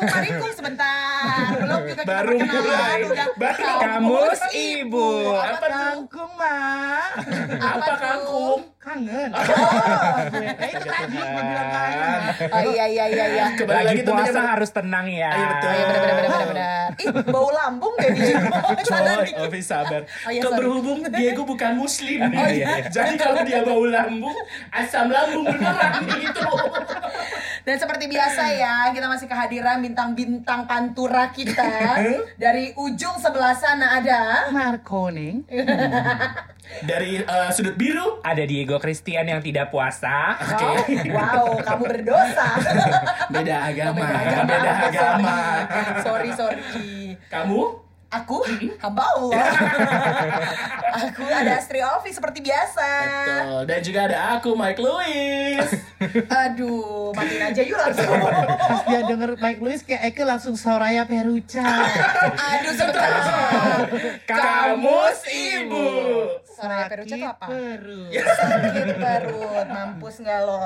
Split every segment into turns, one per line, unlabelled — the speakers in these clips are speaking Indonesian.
Marikung sebentar. Belum juga kita
Baru
perkenalan,
mulai.
udah
Baru
Kamus Ibu.
Apa tuh?
Kangkung, Mak.
Apa
Apa kangkung?
Kangen.
Oh,
Eh, itu tadi gue bilang kangen.
oh iya iya iya iya.
Kembali
Lagi
lagi tentunya
puasa
ber-
harus tenang ya.
Iya, betul.
Oh iya benar benar benar benar. Ih, bau lambung deh di Salah
Coy. Ovi sabar.
Oh, iya,
berhubung Diego bukan muslim.
Oh, iya, iya.
Jadi kalau dia bau lambung, asam lambung beneran gitu.
Dan seperti biasa ya, kita masih kehadiran bintang-bintang pantura kita. Dari ujung sebelah sana ada
Markoning.
Dari eh, sudut biru,
Ada Diego Christian yang tidak puasa.
Oke.
Wow, kamu berdosa.
beda agama,
Beda
beda agama.
Sorry, sorry.
Kamu?
Aku hamba Allah. aku ada Astri Ovi seperti biasa.
Betul. Dan juga ada aku, Mike Lewis.
Aduh, matiin aja yuk langsung.
Pas dia denger Mike Lewis kayak Eke langsung Soraya Peruca.
Aduh, sebentar.
Kamus Ibu.
Soraya Peruca tuh apa?
Perut.
Sakit perut, mampus nggak lo?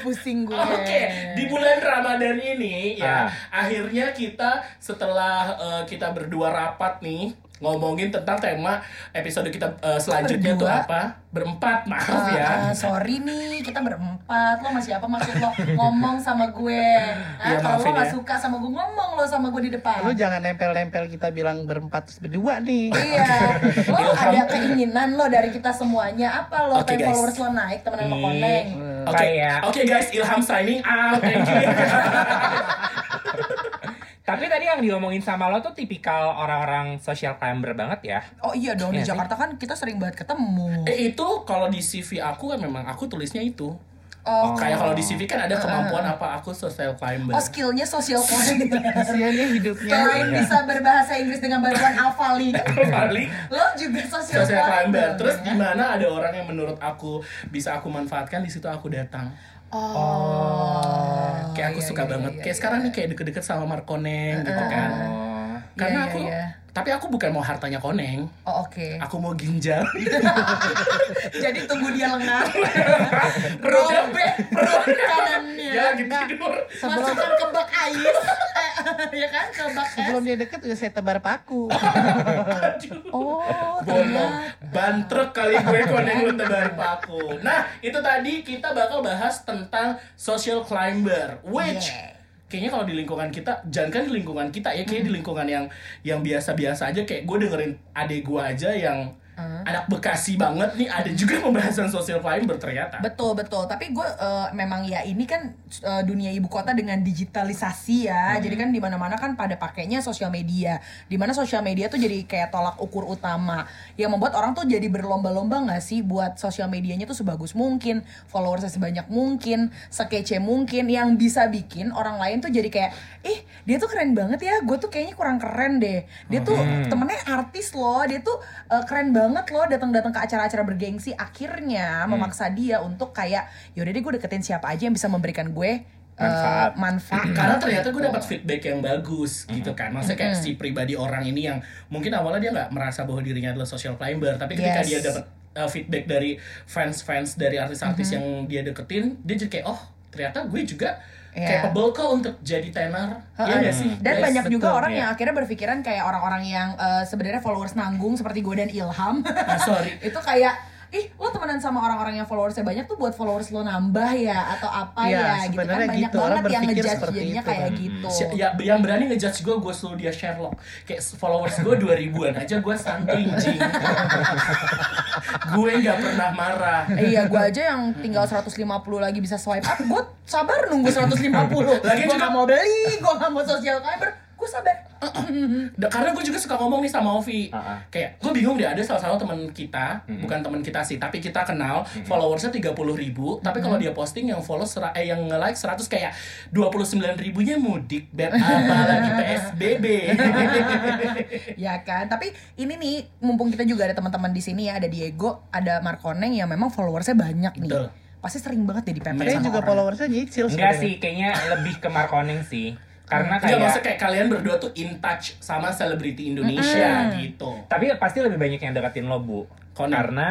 Pusing gue.
Oke, di bulan Ramadan ini ya,
Ah.
akhirnya kita setelah eh, kita berdua rapat nih ngomongin tentang tema episode kita eh, selanjutnya tuh
berdua?
apa? Berempat, maaf
Ah,
ya.
ah, sorry nih, kita berempat. Lo masih apa maksud lo ngomong sama gue? Ah,
Iya,
kalau lo
maafin
gak
ya.
suka sama gue, ngomong lo sama gue di depan.
Lu jangan nempel-nempel kita bilang berempat terus berdua nih.
Iya, lo ada keinginan lo dari kita semuanya apa lo?
Oke,
pengen followers lo naik temenan sama koneng.
Oke,
Kayak
oke guys, Ilham signing out. Thank you.
Tapi tadi yang diomongin sama lo tuh tipikal orang-orang social climber banget ya.
Oh iya dong di
Iya sih.
Jakarta kan kita sering banget ketemu.
eh itu kalau di CV aku kan memang aku tulisnya itu.
Oh,
Kayak kalau di CV kan ada kemampuan apa aku social climber.
oh skillnya social climber.
Kasiannya hidupnya.
Selain bisa berbahasa Inggris dengan bantuan Alphalink,
Paling
lo juga social,
social climber. Terus
ya?
di mana ada orang yang menurut aku bisa aku manfaatkan di situ aku datang.
Oh,
Kayak aku
iya,
suka
iya,
banget.
iya,
kayak
iya.
sekarang nih kayak deket-deket sama Markoneng gitu kan.
Oh.
Karena
Iya,
aku
iya, iya.
Tapi aku bukan mau hartanya Koneng.
Oh oke.
Aku mau ginjal.
Jadi tunggu dia lengah. Robek perut kanannya.
ya lagi tidur.
Masukkan ke bak air. Ya kan ke bak es.
Sebelum dia deket udah saya tebar paku.
Oh,
Bono,
ternyata.
bantrek kali gue koneng lu tebar paku. Nah, itu tadi kita bakal bahas tentang social climber, which
Yeah.
Kayaknya kalau di lingkungan kita, jangan kan di lingkungan kita ya, kayak di lingkungan yang yang biasa-biasa aja, kayak gue dengerin adek gue aja yang anak Bekasi banget nih, ada juga pembahasan social climber ternyata.
Betul betul, tapi gue eh, memang ya ini kan eh, dunia ibu kota dengan digitalisasi ya, jadi kan di mana mana kan pada pakainya sosial media, di mana sosial media tuh jadi kayak tolak ukur utama, yang membuat orang tuh jadi berlomba-lomba nggak sih buat sosial medianya tuh sebagus mungkin, followersnya sebanyak mungkin, sekece mungkin, yang bisa bikin orang lain tuh jadi kayak, ih dia tuh keren banget ya, gue tuh kayaknya kurang keren deh, dia tuh temennya artis loh, dia tuh eh, keren banget loh datang-datang ke acara-acara bergengsi, akhirnya memaksa dia untuk kayak, yaudah deh gue deketin siapa aja yang bisa memberikan gue eh,
Manfaat.
manfaat.
Karena ternyata gue dapat feedback yang bagus gitu kan. Maksudnya kayak si pribadi orang ini yang mungkin awalnya dia nggak merasa bahwa dirinya adalah social climber, tapi ketika
Yes.
dia dapat uh, feedback dari fans-fans dari artis-artis yang dia deketin, dia jadi kayak oh ternyata gue juga
Iya.
capable kok untuk jadi tenor. Iya nggak sih?
Dan
guys?
banyak juga
betul,
orang
iya.
yang akhirnya berpikiran kayak orang-orang yang eh, sebenarnya followers nanggung seperti gue dan Ilham.
Ah, sorry.
itu kayak ih lo temenan sama orang-orang yang followersnya banyak tuh buat followers lo nambah ya atau apa
Iya,
ya gitu kan.
sebenarnya
banyak
gitu, orang
banget yang
berpikir
ngejudge jadinya
itu
kayak
kan.
gitu.
Si- Ya, yang berani ngejudge gue, gue selalu dia Sherlock. Kayak followers gue 2000an aja gue santuy jing. Gue nggak pernah marah.
Eh, iya gue aja yang tinggal 150 lagi bisa swipe up. Gue sabar nunggu 150
Lagi
gue
juga-
gak mau beli gue gak mau social climber gue sabar
karena gue juga suka ngomong nih sama Ovi
Ah, ah.
kayak gue bingung deh ada salah satu teman kita bukan teman kita sih tapi kita kenal followersnya 30 ribu tapi kalau dia posting yang follow sera- eh yang nge like 100 kayak 29 ribunya mudik dan apa lagi PSBB
ya kan tapi ini nih mumpung kita juga ada teman-teman di sini ya ada Diego ada Markoneng yang memang followersnya banyak nih
Betul.
pasti sering banget deh
Saya
sama
juga
orang.
followersnya nyicil
Enggak sih, kayaknya lebih ke Markoning sih. Karena
Enggak
kayak
maksudnya kayak kalian berdua tuh in touch sama selebriti Indonesia gitu
tapi pasti lebih banyak yang deketin lo, Bu.
Konek.
Karena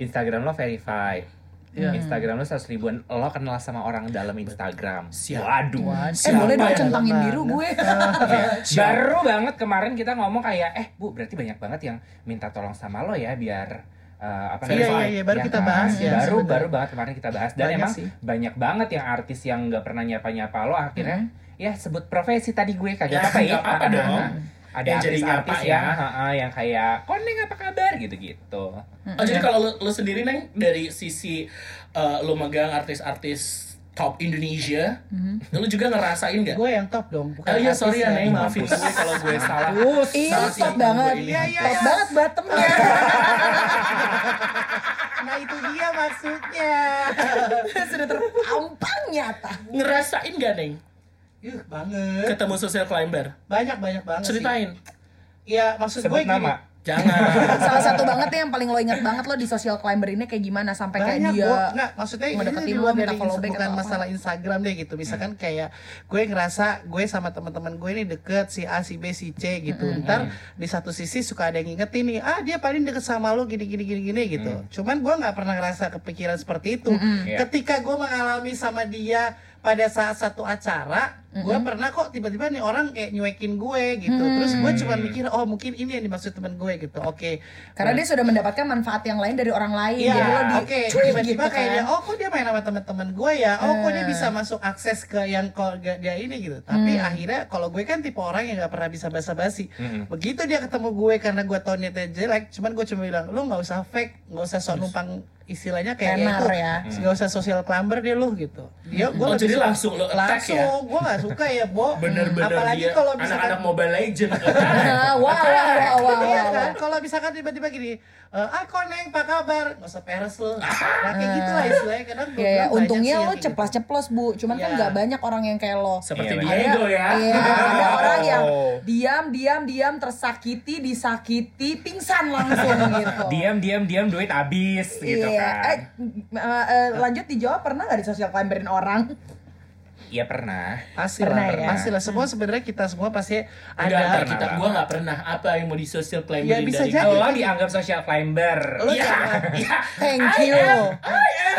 Instagram lo verified.
Iya.
Instagram lu 100 ribuan, lo kenal sama orang dalam Instagram.
Siap.
Waduh.
Eh
Siapa
boleh dong
ya?
centangin
Mana?
biru gue.
Baru banget kemarin kita ngomong kayak, eh bu berarti banyak banget yang minta tolong sama lo ya biar eh, apa
Iya,
namanya?
iya, iya, baru
Ya
kita
kan?
bahas ya,
Baru
sebentar.
baru banget kemarin kita bahas dan
Banyak
emang
sih.
banyak banget yang artis yang nggak pernah nyapa-nyapa lo akhirnya ya sebut profesi tadi gue kagak
Ya,
apa-apa ya. ah,
dong.
ah. Ada
Yang nyapa
yang,
ya.
ah, yang kayak koneng apa kabar gitu-gitu.
Oh jadi kalau lu, lu sendiri neng dari sisi uh, lu megang artis-artis top Indonesia, lu juga ngerasain nggak?
Gue yang top dong, bukan
Oh iya sorry ya
yang
neng, maafin
mampus.
gue kalau gue salah.
Iya,
Salah sih,
top banget.
Iya, iya,
Top
iya.
banget bottomnya.
Nah itu dia maksudnya.
Sudah terpampang nyata.
Ngerasain gak neng?
Yuh, banget.
Ketemu social climber?
Banyak banyak banget sih.
Ceritain.
Iya, maksud
Sebut
gue gini.
nama.
Jangan.
Salah satu banget yang paling lo inget banget lo di social climber ini kayak gimana? Sampai kayak
banyak
dia
Bo. nggak maksudnya ini di
lo, minta
dari
follow back
bukan
apa.
masalah Instagram deh gitu. Misalkan kayak gue ngerasa gue sama teman-teman gue ini deket si A si B si C gitu. Ntar di satu sisi suka ada yang ngingetin nih ah dia paling deket sama lo gini gini gini gini gitu. Cuman gue nggak pernah ngerasa kepikiran seperti itu.
Iya.
ketika gue mengalami sama dia pada saat satu acara gue pernah kok tiba-tiba nih orang kayak nyuekin gue gitu terus gue cuma mikir oh mungkin ini yang dimaksud teman gue gitu oke
karena dia sudah mendapatkan manfaat yang lain dari orang lain
Iya,
jadi lo di
oke.
cuy
Tiba-tiba
gitu
kayak
kan.
dia, oh kok dia main sama teman-teman gue ya, oh kok dia
Eh.
bisa masuk akses ke yang kok gak dia ini gitu. Tapi akhirnya kalau gue kan tipe orang yang gak pernah bisa basa-basi.
Mm-mm.
Begitu dia ketemu gue karena gue tau niatnya jelek, cuman gue cuma bilang, lu nggak usah fake, nggak usah sok numpang istilahnya kayak
Tenar
itu,
ya.
nggak usah social climber deh lu gitu. Dia gue
Oh,
lebih
jadi
suka-
langsung lo attack ya?
langsung, gue gak suka ya, Bo.
Bener-bener
Apalagi kalau misalkan
anak-anak Mobile Legend.
Ah, wah wah wah wah
Iya kan, kalau misalkan tiba-tiba gini, eh, ah koneng, apa kabar? Nggak usah peres lu. Nah, kayak gitu lah istilahnya. Kadang gue
Iya, ya,
banyak
untungnya lo
gitu.
ceplas-ceplos bu, cuman kan
Iya.
nggak banyak orang yang kayak lo.
Seperti
Iya,
Diego ya.
Iya, ada orang yang
Oh.
diam, diam, diam, tersakiti, disakiti, pingsan langsung gitu.
Diam diam diam duit habis gitu
Iya.
kan.
Eh, eh, eh, lanjut dijawab pernah nggak di sosial climberin orang?
Iya pernah.
Pasti
Pernah
lah,
ya?
pasti lah. Semua sebenarnya kita semua pasti
Enggak,
ada.
pernah
kita gua nggak pernah apa yang mau di social climber
Ya, bisa
dari
jadi.
Lo dianggap social climber.
Iya,
jangan.
iya.
Thank
I
you.
am, I am.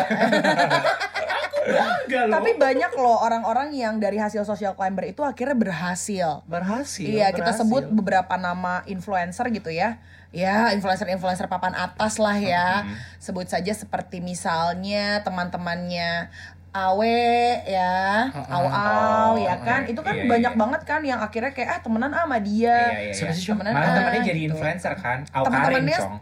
Aku bangga loh.
Tapi banyak loh orang-orang yang dari hasil social climber itu akhirnya berhasil.
berhasil.
Iya, kita
berhasil.
sebut beberapa nama influencer gitu ya. Ya, influencer-influencer papan atas lah ya. Sebut saja seperti misalnya teman-temannya Awe ya. Au-au
Oh,
ya kan. Itu kan
iya,
banyak
iya.
banget kan yang akhirnya kayak ah temenan ah sama dia.
Iya, iya, iya.
sih?
Temenan
Malah
ah,
temennya jadi influencer kan. Au
Teman-temannya-
Karin,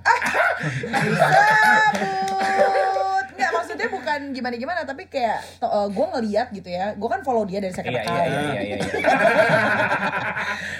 Cong.
Sabut. Nggak maksudnya bukan gimana-gimana tapi kayak gue ngeliat gitu ya. Gue kan follow dia dari second
Iya, iya,
account.
iya, iya, iya.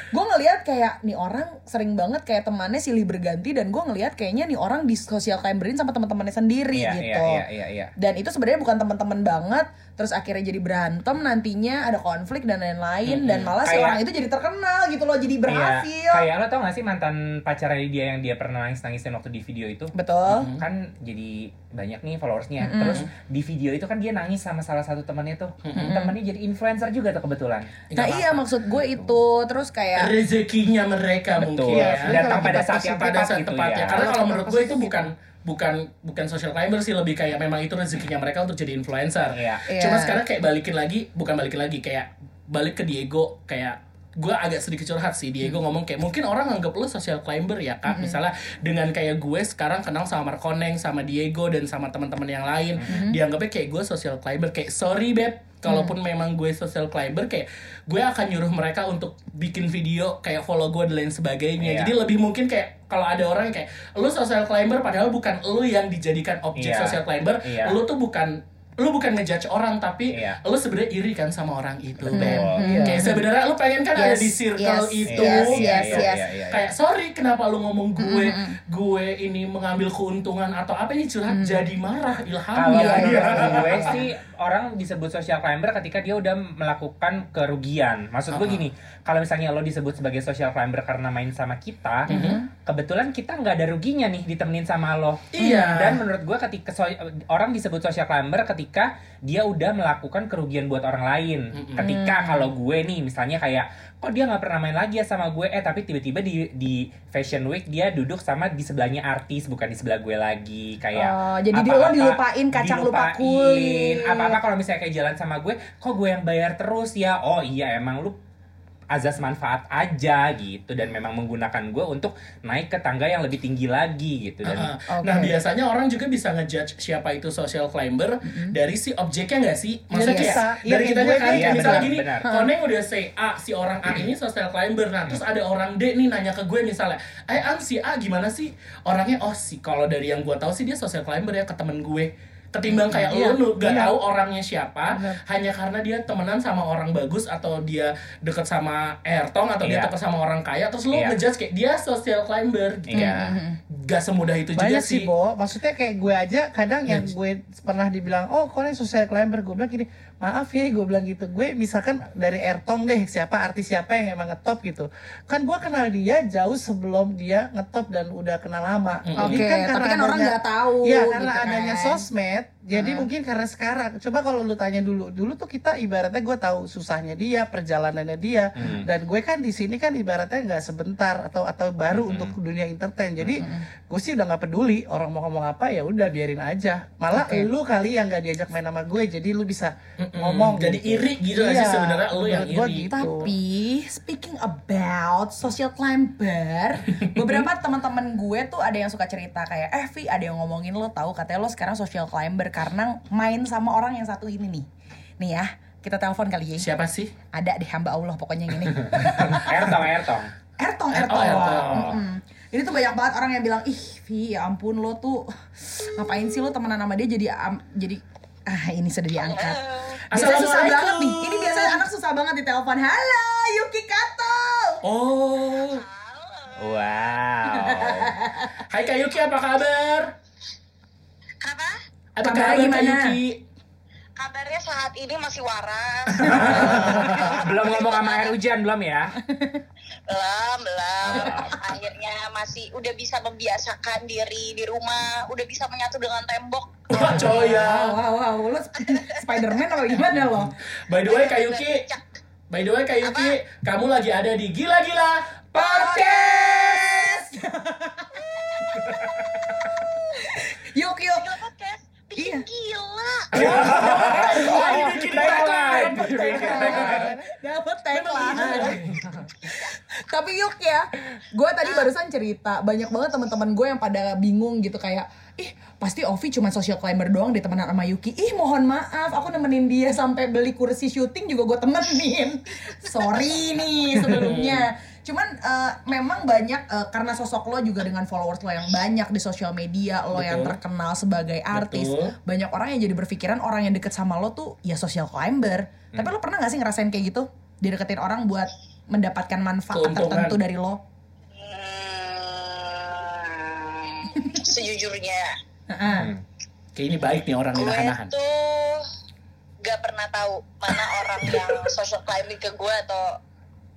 gue ngelihat kayak nih orang sering banget kayak temannya silih berganti dan gue ngelihat kayaknya nih orang di sosial climberin sama teman-temannya sendiri
Iya,
gitu
Iya, iya, iya, iya.
dan itu sebenarnya bukan teman-teman banget terus akhirnya jadi berantem nantinya ada konflik dan lain-lain dan malah si
Kayak-
orang itu jadi terkenal gitu loh jadi berhasil
Iya. Kayak lo tau gak sih mantan pacarnya dia yang dia pernah nangis-nangisin waktu di video itu?
betul
Kan jadi banyak nih followersnya. Terus di video itu kan dia nangis sama salah satu temannya tuh. Temannya jadi influencer juga tuh kebetulan.
nah
Nggak
iya maksud gue itu terus kayak
rezekinya mereka
Betul.
mungkin ya.
Datang pada saat yang
pada
tepat
saat
gitu
tepatnya.
ya.
Karena kalau menurut gue itu bukan bukan bukan social climber sih lebih kayak memang itu rezekinya mereka untuk jadi influencer.
Iya.
Iya.
Cuma sekarang kayak balikin lagi, bukan balikin lagi kayak balik ke Diego kayak gue agak sedikit curhat sih Diego ngomong kayak mungkin orang nganggep lu social climber ya kak. Misalnya dengan kayak gue sekarang kenal sama Markoneng sama Diego dan sama teman-teman yang lain dianggapnya kayak gue social climber. Kayak sorry beb kalaupun memang gue social climber kayak gue akan nyuruh mereka untuk bikin video kayak follow gue dan lain sebagainya.
Iya.
jadi lebih mungkin kayak kalau ada orang kayak lu social climber padahal bukan lu yang dijadikan objek
Iya.
social climber.
Iya.
lu tuh bukan lu bukan ngejudge orang tapi
Iya.
lu sebenarnya iri kan sama orang itu
Betul.
Beb.
Iya.
kayak sebenarnya lu pengen kan ada
Yes,
di circle
yes,
itu
yes,
gitu.
yes, yes.
iya.
kayak sorry kenapa lu ngomong gue gue ini mengambil keuntungan atau apa ini curhat jadi marah ilham
Kalau
ya
gue sih orang disebut social climber ketika dia udah melakukan kerugian. Maksud gue
Uh-uh.
gini, kalau misalnya lo disebut sebagai social climber karena main sama kita, kebetulan kita nggak ada ruginya nih ditemenin sama lo.
Iya.
Dan menurut gue ketika so- orang disebut social climber ketika dia udah melakukan kerugian buat orang lain.
Mm-mm.
Ketika kalau gue nih misalnya kayak kok dia nggak pernah main lagi ya sama gue, eh tapi tiba-tiba di di Fashion Week dia duduk sama di sebelahnya artis bukan di sebelah gue lagi kayak.
Oh, jadi di- lo dilupain kacang lupa kulit.
Apa apa kalau misalnya kayak jalan sama gue, kok gue yang bayar terus ya? Oh iya emang lu azas manfaat aja gitu dan memang menggunakan gue untuk naik ke tangga yang lebih tinggi lagi gitu dan
Uh-uh.
Oke.
Nah biasanya orang juga bisa ngejudge siapa itu social climber dari si objeknya nggak sih? Maksudnya
Dari
kayak
kita.
dari
Iya,
kita
gue
kan kayak misalnya
Benar,
gini. Koneng udah say A si orang A ini social climber, nah terus ada orang D nih nanya ke gue misalnya, eh Ang si A gimana sih orangnya? Oh si kalau dari yang gue tahu sih dia social climber ya ke temen gue ketimbang kayak
Iya,
lu lu gak
iya.
tahu orangnya siapa
Benar.
hanya karena dia temenan sama orang bagus atau dia deket sama Ertong atau dia
Iya.
deket sama orang kaya terus lu
Iya.
ngejudge kayak dia social climber gitu
Iya.
gak semudah itu juga
banyak
sih
sih Bo maksudnya kayak gue aja kadang yang gue pernah dibilang oh kalian social climber gue bilang gini maaf ya gue bilang gitu gue misalkan dari Ertong deh siapa artis siapa yang emang ngetop gitu kan gue kenal dia jauh sebelum dia ngetop dan udah kenal lama
Mm.
Oke, tapi kan orang nggak tahu.
Iya karena
gitu
adanya
kan.
sosmed jadi mungkin karena sekarang coba kalau lu tanya dulu dulu tuh kita ibaratnya gue tahu susahnya dia perjalanannya dia
Hmm.
dan gue kan di sini kan ibaratnya nggak sebentar atau atau baru
Hmm.
untuk dunia entertain jadi gue sih udah nggak peduli orang mau ngomong apa ya udah biarin aja malah
Oke.
lu kali yang nggak diajak main sama gue jadi lu bisa
Mm-mm.
ngomong
jadi
gitu.
iri gitu nggak sih
Iya,
sebenarnya lu yang iri
gitu.
Tapi speaking about social climber, beberapa teman-teman gue tuh ada yang suka cerita kayak, eh Vi ada yang ngomongin lo tahu katanya lo sekarang social climber karena main sama orang yang satu ini nih. Nih ya, kita telepon kali ya.
siapa sih
Ada deh hamba Allah pokoknya yang ini.
Ertong Ertong
Ertong, Ertong.
oh, Ertong.
Ini tuh banyak banget orang yang bilang, ih Vi ya ampun lo tuh ngapain sih lo temenan sama dia jadi am- jadi ah ini sudah diangkat. Biasanya susah banget nih. Ini biasanya anak susah banget di telepon. Halo, Yuki Kato.
oh
wow
Hai Kak Yuki apa kabar
Apa?
apa
Kabarnya
kabar Kak
gimana?
Yuki
Kabarnya saat ini masih waras.
belum ngomong sama air hujan belum ya
belum, belum. Akhirnya masih udah bisa membiasakan diri di rumah, udah bisa menyatu dengan tembok.
wah coy
Wow,
ya
wow, wow. Lo Sp- Spiderman apa gimana lo?
by the way Kak Yuki by the way Kak Yuki kamu lagi ada di gila-gila podcast
Yuk, yuk.
Gila podcast, bikin
Iya.
gila.
lagi bikin tagline
Dapat tagline. Tapi yuk ya, gue tadi barusan cerita banyak banget teman-teman gue yang pada bingung gitu kayak, ih pasti Ovi cuma social climber doang di temenan sama Yuki. Ih mohon maaf, aku nemenin dia sampai beli kursi syuting juga gue temenin. Sorry nih sebelumnya. Cuman eh, memang banyak eh, karena sosok lo juga dengan followers lo yang banyak di sosial media, lo yang
Betul.
terkenal sebagai artis,
Betul.
banyak orang yang jadi berpikiran orang yang deket sama lo tuh ya social climber. Tapi lo pernah gak sih ngerasain kayak gitu? Dideketin orang buat mendapatkan manfaat
Keuntungan.
tertentu dari lo?
Hmm, sejujurnya,
Heeh.
kayak ini baik nih orang
gue
nahan-nahan
tuh gak pernah tahu mana orang yang social climbing ke gue atau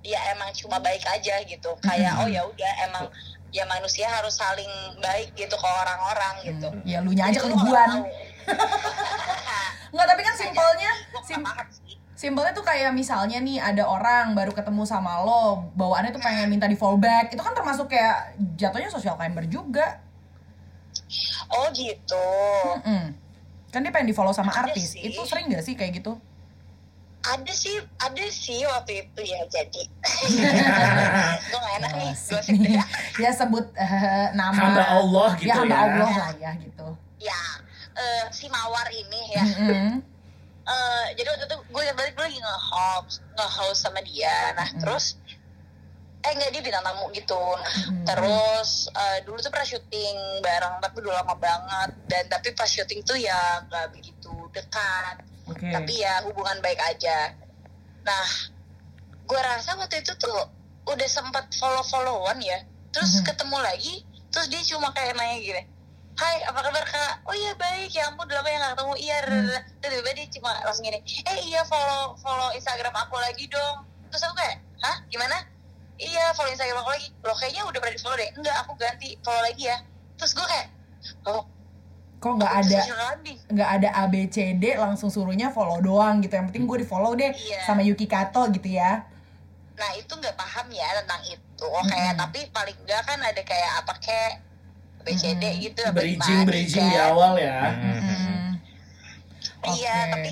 ya emang cuma baik aja gitu. Kayak oh ya udah emang ya manusia harus saling baik gitu ke orang-orang gitu.
Ya lu nya aja
lu nggak
tapi kan simpelnya sim-. Simpelnya tuh kayak misalnya nih ada orang baru ketemu sama lo, bawaannya tuh pengen minta di fallback. Itu kan termasuk kayak jatuhnya social climber juga.
Oh gitu.
Mm-mm. Kan dia pengen di follow sama
Ada
artis.
sih.
Itu sering gak sih kayak gitu?
Ada sih, ada sih waktu itu ya jadi. Gue gak enak nih, gosip ya.
ya sebut eh, nama
Hamba Allah gitu
ya. hamba
ya.
Allah lah ya gitu.
Ya, eh, si Mawar ini ya.
Mm-mm.
Eh, jadi waktu itu gue balik gue lagi nge-host, nge-host sama dia. Nah, terus eh enggak dia bintang tamu gitu. Nah, terus eh, dulu tuh pernah syuting bareng tapi udah lama banget dan tapi pas syuting tuh ya nggak begitu dekat.
Oke.
Tapi ya hubungan baik aja. Nah, gue rasa waktu itu tuh udah sempat follow-followan ya. Terus
Mhm.
ketemu lagi, terus dia cuma kayak nanya gini. Hai, apa kabar kak? Oh iya baik, ya ampun udah lama ya gak ketemu. Iya,
Hmm.
tiba-tiba dia cuma langsung gini. Eh iya follow follow Instagram aku lagi dong. Terus aku kayak, hah gimana? iya follow Instagram aku lagi lo kayaknya udah pernah di follow deh enggak aku ganti follow lagi ya terus gue kayak oh
Kok nggak ada nggak ada ABCD langsung suruhnya follow doang gitu. Yang penting gue di follow deh
Iya.
sama Yuki Kato gitu ya.
nah itu nggak paham ya tentang itu oh, kayak tapi paling enggak kan ada kayak apa kayak BCD gitu apa
bridging
gimana,
bridging di
kan.
awal ya
Hmm.
Iya,
Oke.
tapi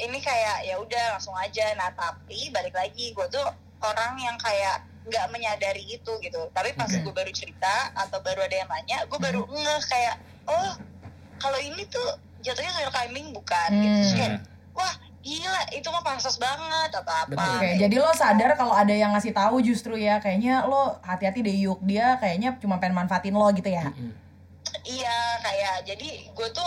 ini kayak ya udah langsung aja. Nah, tapi balik lagi gue tuh orang yang kayak nggak menyadari itu gitu. Tapi pas
Oke.
gue baru cerita atau baru ada yang nanya, gue baru ngeh kayak oh kalau ini tuh jatuhnya real timing bukan gitu. Terus kayak wah gila itu mah pansos banget atau apa.
Betul.
Oke, jadi lo sadar kalau ada yang ngasih tahu justru ya, kayaknya lo hati-hati deh Yuk, dia kayaknya cuma pengen manfaatin lo gitu ya.
Iya kayak jadi gue tuh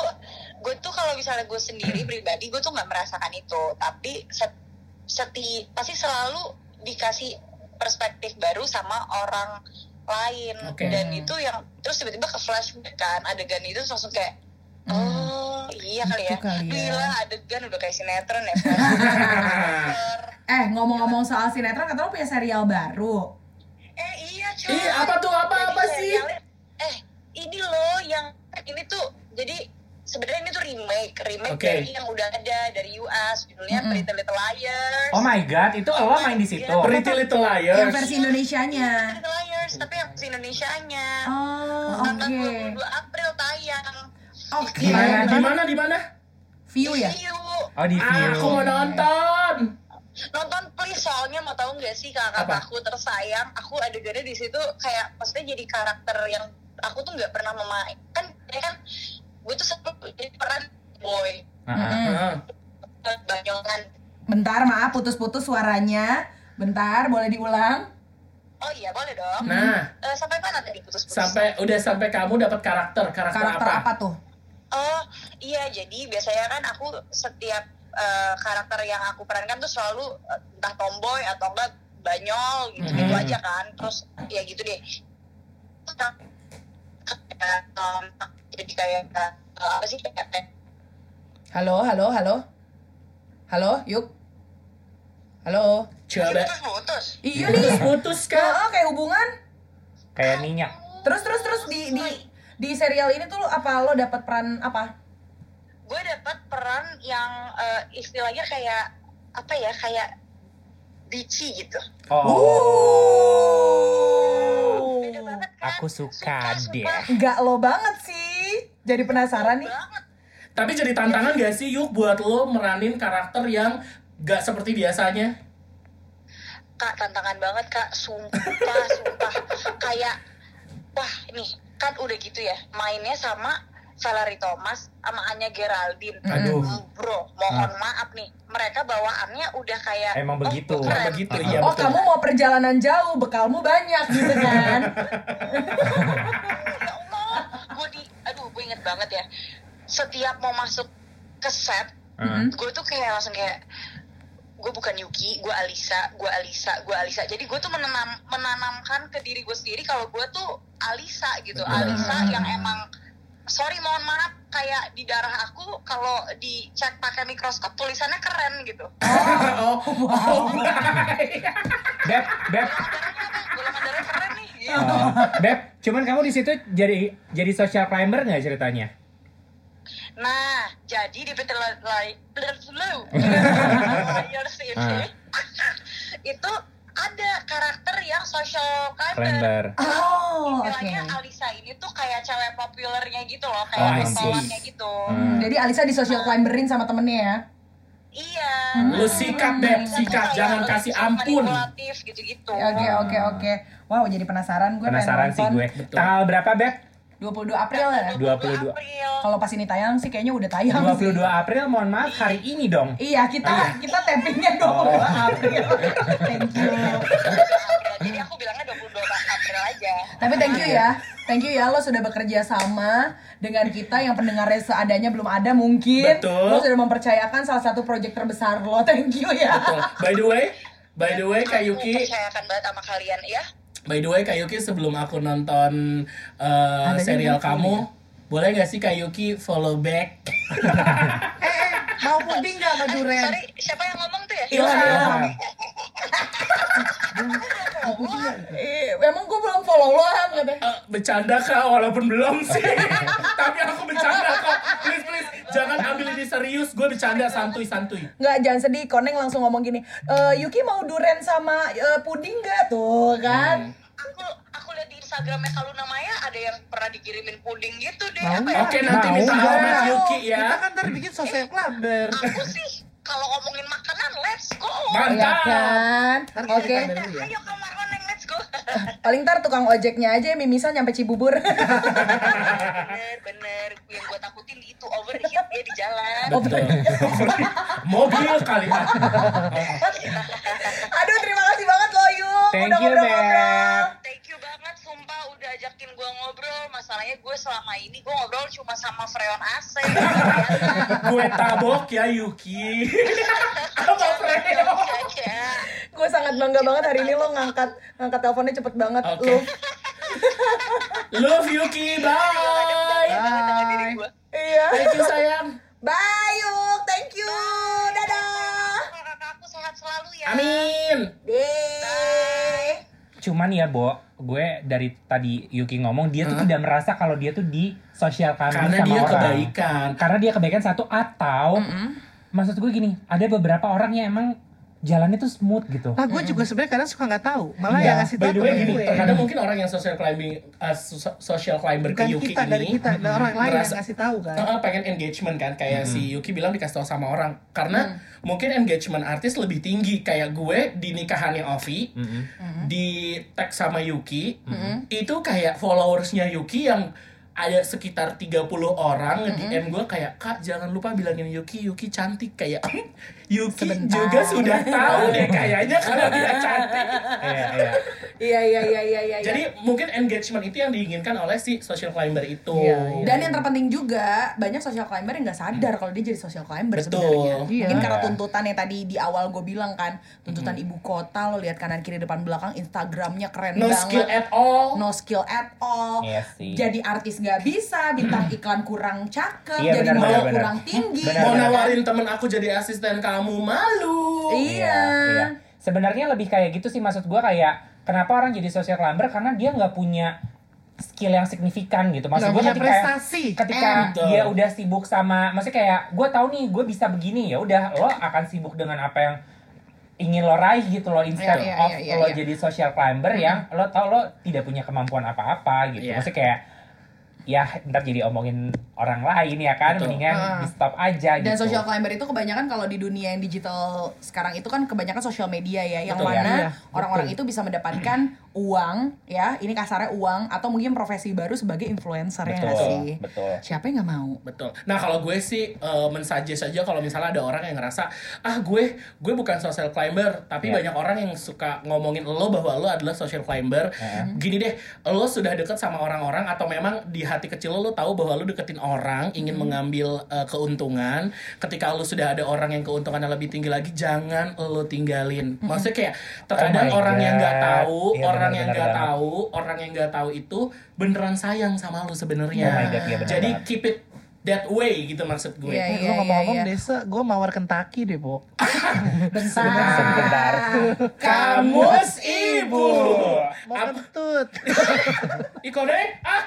gue tuh kalau misalnya gue sendiri pribadi gue tuh nggak merasakan itu tapi set- seti pasti selalu dikasih perspektif baru sama orang lain
Oke.
dan itu yang terus tiba-tiba ke flashback kan adegan itu langsung kayak oh iya kali ya
Gitu kali ya.
gila adegan udah kayak sinetron ya.
Eh, ngomong-ngomong soal sinetron, kata lo punya serial baru.
eh iya cuy
Ih, apa tuh? Apa-
Jadi
apa sih?
eh ini loh yang ini tuh jadi sebenarnya ini tuh remake remake
Oke.
dari yang udah ada dari US judulnya
Mm-mm.
Pretty Little Liars
Oh my god, itu lo main di situ.
Pretty Little Liars
Yang versi Indonesianya.
Pretty Little Liars tapi yang versi Indonesianya
Oh,
tanggal
oke.
22 April tayang
Oke.
di mana di mana di mana
View ya?
View.
Oh di view.
aku mau nonton
nonton please soalnya mau tahu nggak sih kakak
Apa?
aku tersayang aku adegannya di situ kayak maksudnya jadi karakter yang aku tuh nggak pernah memain kan ya kan gue tuh selalu jadi peran boy
Heeh.
Heeh.
banyongan
Bentar, maaf putus-putus suaranya. Bentar, boleh diulang?
oh iya boleh dong
nah
Eh, sampai mana tadi putus-putus
sampai udah sampai kamu dapat karakter karakter,
Karakter
apa?
apa tuh?
Oh iya jadi biasanya kan aku setiap eh, karakter yang aku perankan tuh selalu eh, entah tomboy atau enggak banyol gitu gitu
Mhm.
aja kan terus ya gitu deh jadi kayak apa sih kayak
Halo, halo, halo. Halo, Yuk. Halo.
coba
putus-putus
Iya nih.
putus kak
Oh, kayak hubungan.
Kayak minyak.
Terus terus terus di di di serial ini tuh lo- apa lo dapat peran apa?
gue dapat peran yang eh, istilahnya kayak apa ya kayak bici gitu
Oh.
beda banget kan
Aku suka deh.
sumpah.
Enggak lo banget sih. Jadi penasaran nih.
banget
tapi jadi tantangan gak sih yuk buat lo meranin karakter yang gak seperti biasanya
kak tantangan banget kak sumpah sumpah kayak wah nih kan udah gitu ya mainnya sama Valerie Thomas sama Anya Geraldine
aduh
bro mohon maaf nih mereka bawaannya udah kayak
Emang
oh,
begitu.
keren.
Emang begitu, iya.
Oh,
betul.
kamu mau perjalanan jauh, bekalmu banyak gitu kan?
ya Allah gue di aduh gue inget banget ya setiap mau masuk ke set
Heeh.
gue tuh kayak langsung kayak gue bukan Yuki, gue Alisa, gue Alisa, gue Alisa. Jadi gue tuh menanam menanamkan ke diri gue sendiri kalau gue tuh Alisa gitu, Alisa yang emang sorry mohon maaf kayak di darah aku kalau dicek pakai mikroskop tulisannya keren gitu.
oh, oh,
Beb, Beb?
Golongan darah keren nih. Gitu.
Oh, Beb, cuman kamu di situ jadi jadi social climber nggak ceritanya?
Nah, jadi di PT Liars ini itu ada karakter yang social climber.
Oh, oke.
Istilahnya Alisa ini tuh kayak cewek populernya gitu loh,
Oh,
kayak
see.
pentolannya gitu.
Hmm.
Jadi Alisa di social climberin sama temennya ya?
Iya.
Lu sikat, Beb, sikat, jangan kasih ampun.
Manipulatif gitu-gitu.
Oke, oke, oke. Wow, jadi penasaran gue
Penasaran sih gue.
nonton.
Tanggal berapa, Beb?
22 April ya?
22.
April.
Kalau pas ini tayang sih kayaknya udah tayang
22
sih.
April, mohon maaf, hari ini dong.
Iya, kita kita tappingnya 22 April. Thank you.
Jadi aku bilangnya 22 April aja.
Tapi thank you ya. Thank you ya lo sudah bekerja sama dengan kita yang pendengarnya seadanya belum ada mungkin.
Betul.
Lo sudah mempercayakan salah satu proyek terbesar lo. Thank you ya.
Betul. By the way, by the way Kak
Aku
Yuki,
percayakan banget sama kalian ya.
By the way Kak Yuki sebelum aku nonton uh,
Adanya
serial kamu, boleh gak sih Kak Yuki follow back?
Eh, mau puding nggak sama
Eh,
durian?
sorry, siapa yang ngomong tuh ya?
Ilham.
Ilham.
Allah.
Eh, emang gue belum follow lo Ham katanya.
Eh, bercanda kak walaupun belum sih tapi aku bercanda kok please please jangan ambil ini serius gue bercanda santuy santuy
Nggak, jangan sedih. Koneng langsung ngomong gini, e, Yuki mau duren sama eh, puding nggak tuh kan?
Aku aku lihat di Instagramnya Kaluna Maya ada yang pernah dikirimin puding gitu deh.
Mau
Apa ya?
oke nanti
Mau
minta
nggak?
alamat Yuki ya
Kita kan ntar bikin sosial clubber.
Aku sih kalau ngomongin makanan let's go.
Iya
mantap
kan?
Ntar kita
Oke.
tanya dulu ya.
Ayo kamar koneng let's go.
Paling ntar tukang ojeknya aja yang mimisan nyampe Cibubur.
bener bener yang gue takutin itu overheat ya di jalan.
betul mobil kali ya
Aduh, terima kasih banget loh Yuk.
Thank
Udah
you,
ngobrol-ngobrol.
Beb.
Ajakin gue ngobrol. Masalahnya gue selama ini gue ngobrol cuma sama Freon AC.
gue tabok ya Yuki apa Freo
Aja.
Gue sangat bangga banget hari ini lo ngangkat ngangkat teleponnya cepet banget
Oke.
lo.
love Yuki bye
gue.
Iya.
thank you sayang
Bye Yuk, thank you. Dadah.
Kakak-kakakku sehat selalu ya.
amin
Deh.
Cuman ya, Bo, gue dari tadi Yuki ngomong dia tuh tidak merasa kalau dia tuh di sosial
karena
sama
dia
orang.
kebaikan.
Karena dia kebaikan satu atau maksud gue gini, ada beberapa orang yang emang jalannya tuh smooth gitu.
Nah, gue juga sebenarnya kadang suka nggak tahu. Malah
Iya.
yang ngasih
By
tahu
the way
temen
gini,
gue.
terkadang mungkin orang yang social climbing, uh, so- social climber
Bukan
ke Yuki
kita,
ini
dari kita, dari orang lain yang ngasih tahu kan.
Uh, pengen engagement kan. Kayak si Yuki bilang dikasih tahu sama orang. Karena mungkin engagement artis lebih tinggi. Kayak gue di nikahannya Ovi di tag sama Yuki itu kayak followersnya Yuki yang ada sekitar 30 orang nge-DM gue kayak kak jangan lupa bilangin Yuki. Yuki cantik. Kayak Yuki
Sebentar.
juga sudah tahu deh kayaknya kalau dia cantik
Iya, iya.
Iya iya iya iya iya.
jadi mungkin engagement itu yang diinginkan oleh si social climber itu
Iya, iya.
Dan yang terpenting juga banyak social climber yang nggak sadar kalau dia jadi social climber
Betul.
sebenarnya.
Iya.
Mungkin karena tuntutan yang tadi di awal gue bilang kan, tuntutan ibu kota lo lihat kanan kiri depan belakang Instagramnya keren
no
banget.
skill at all
no skill at all.
Iya sih.
Jadi artis nggak bisa, bintang iklan kurang cakep,
Iya,
jadi
benar,
mau
benar, benar.
kurang tinggi.
Benar,
mau
benar.
nawarin temen aku jadi asisten kamu malu
Iya.
iya. Sebenarnya lebih kayak gitu sih maksud gua kayak kenapa orang jadi social climber karena dia nggak punya skill yang signifikan gitu. Maksud
punya
ketika
prestasi.
ketika
Eh,
dia udah sibuk sama maksudnya kayak gue tahu nih gue bisa begini ya udah lo akan sibuk dengan apa yang ingin lo raih gitu loh instead
Iya, iya,
of
iya, iya,
lo
iya.
jadi social climber yang lo tau lo tidak punya kemampuan apa-apa gitu.
Iya.
Maksudnya kayak ya ntar jadi omongin orang lain ya kan
Betul.
mendingan
Ah.
di stop aja
Dan
gitu.
social climber itu kebanyakan kalau di dunia yang digital sekarang itu kan kebanyakan sosial media ya, yang
Betul,
mana
ya. Iya,
orang-orang
betul.
itu bisa mendapatkan uang ya, ini kasarnya uang atau mungkin profesi baru sebagai influencer ya
betul,
sih?
betul.
Siapa yang nggak mau?
Betul. Nah kalau gue sih uh, mensuggest aja kalau misalnya ada orang yang ngerasa ah gue gue bukan social climber tapi
Iya.
banyak orang yang suka ngomongin lo bahwa lo adalah social climber.
Heeh.
Gini deh, lo sudah deket sama orang-orang atau memang di hati kecil lo lo tahu bahwa lo deketin orang ingin mengambil uh, keuntungan. Ketika lo sudah ada orang yang keuntungannya lebih tinggi lagi, jangan lo tinggalin. Maksudnya kayak terkadang
Oh
orang yang nggak
God.
tahu,
Iya,
orang
benar,
yang nggak tahu, orang yang nggak tahu itu beneran sayang sama lo sebenarnya.
Oh God, iya
Jadi
banget.
keep it that way gitu maksud gue.
Iya,
Eh,
iya,
ngomong-ngomong
iya.
desa, gue mawar Kentucky deh, Bo.
Bentar.
Sebentar.
Kamus ibu.
Mau kentut.
Ikone? Ah,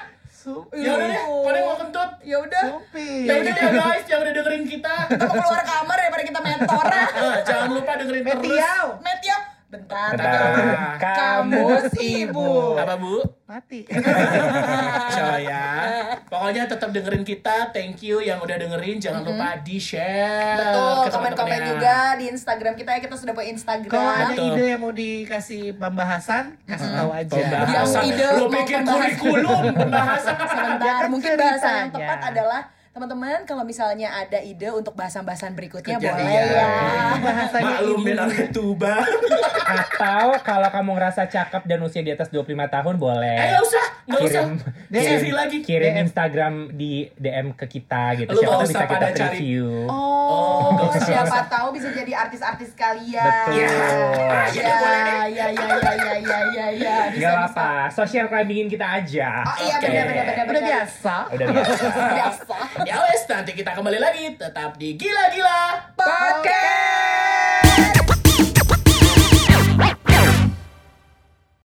ya udah deh. Kone mau kentut.
Ya udah,
Supi.
Thank you ya guys yang udah dengerin kita.
kita mau keluar kamar daripada kita mentora.
Ah, jangan lupa dengerin terus.
Metiau.
Met ya. Bentar.
Bentar.
Kamus ibu.
Apa bu?
Mati.
So ya. Pokoknya tetap dengerin kita. Thank you yang udah dengerin. Jangan lupa di share.
Betul, komen-komen juga di Instagram kita ya. Kita sudah punya Instagram.
Kalau ada
Betul.
ide yang mau dikasih pembahasan, kasih tahu aja.
Pembahasan.
Yang ide
pikir
pembahasan.
kurikulum pembahasan.
Sebentar,
Ya kan
mungkin bahasa yang tepat adalah teman-teman kalau misalnya ada ide untuk bahasan-bahasan berikutnya
Kerja,
boleh
iya.
ya.
Bahasanya
Maklumin tuba.
Atau kalau kamu ngerasa cakep dan usia di atas 25 tahun boleh.
Eh usah, nggak usah.
Kirim,
CV lagi.
kirim
DM.
Instagram di DM ke kita gitu.
Lu
Siapa tahu
usah
bisa kita
pada cari-
review.
Oh,
usah,
siapa tahu bisa jadi artis-artis kalian.
Betul.
Ya,
jadi
ya,
boleh deh.
ya, ya, ya, ya, ya, ya, ya. Bisa,
Gak apa, social climbingin kita aja.
Oh iya
Oke.
benar benar benar.
Udah biasa.
Udah biasa.
Biasa.
Ya wes, nanti kita kembali lagi tetap di gila-gila.
Podcast.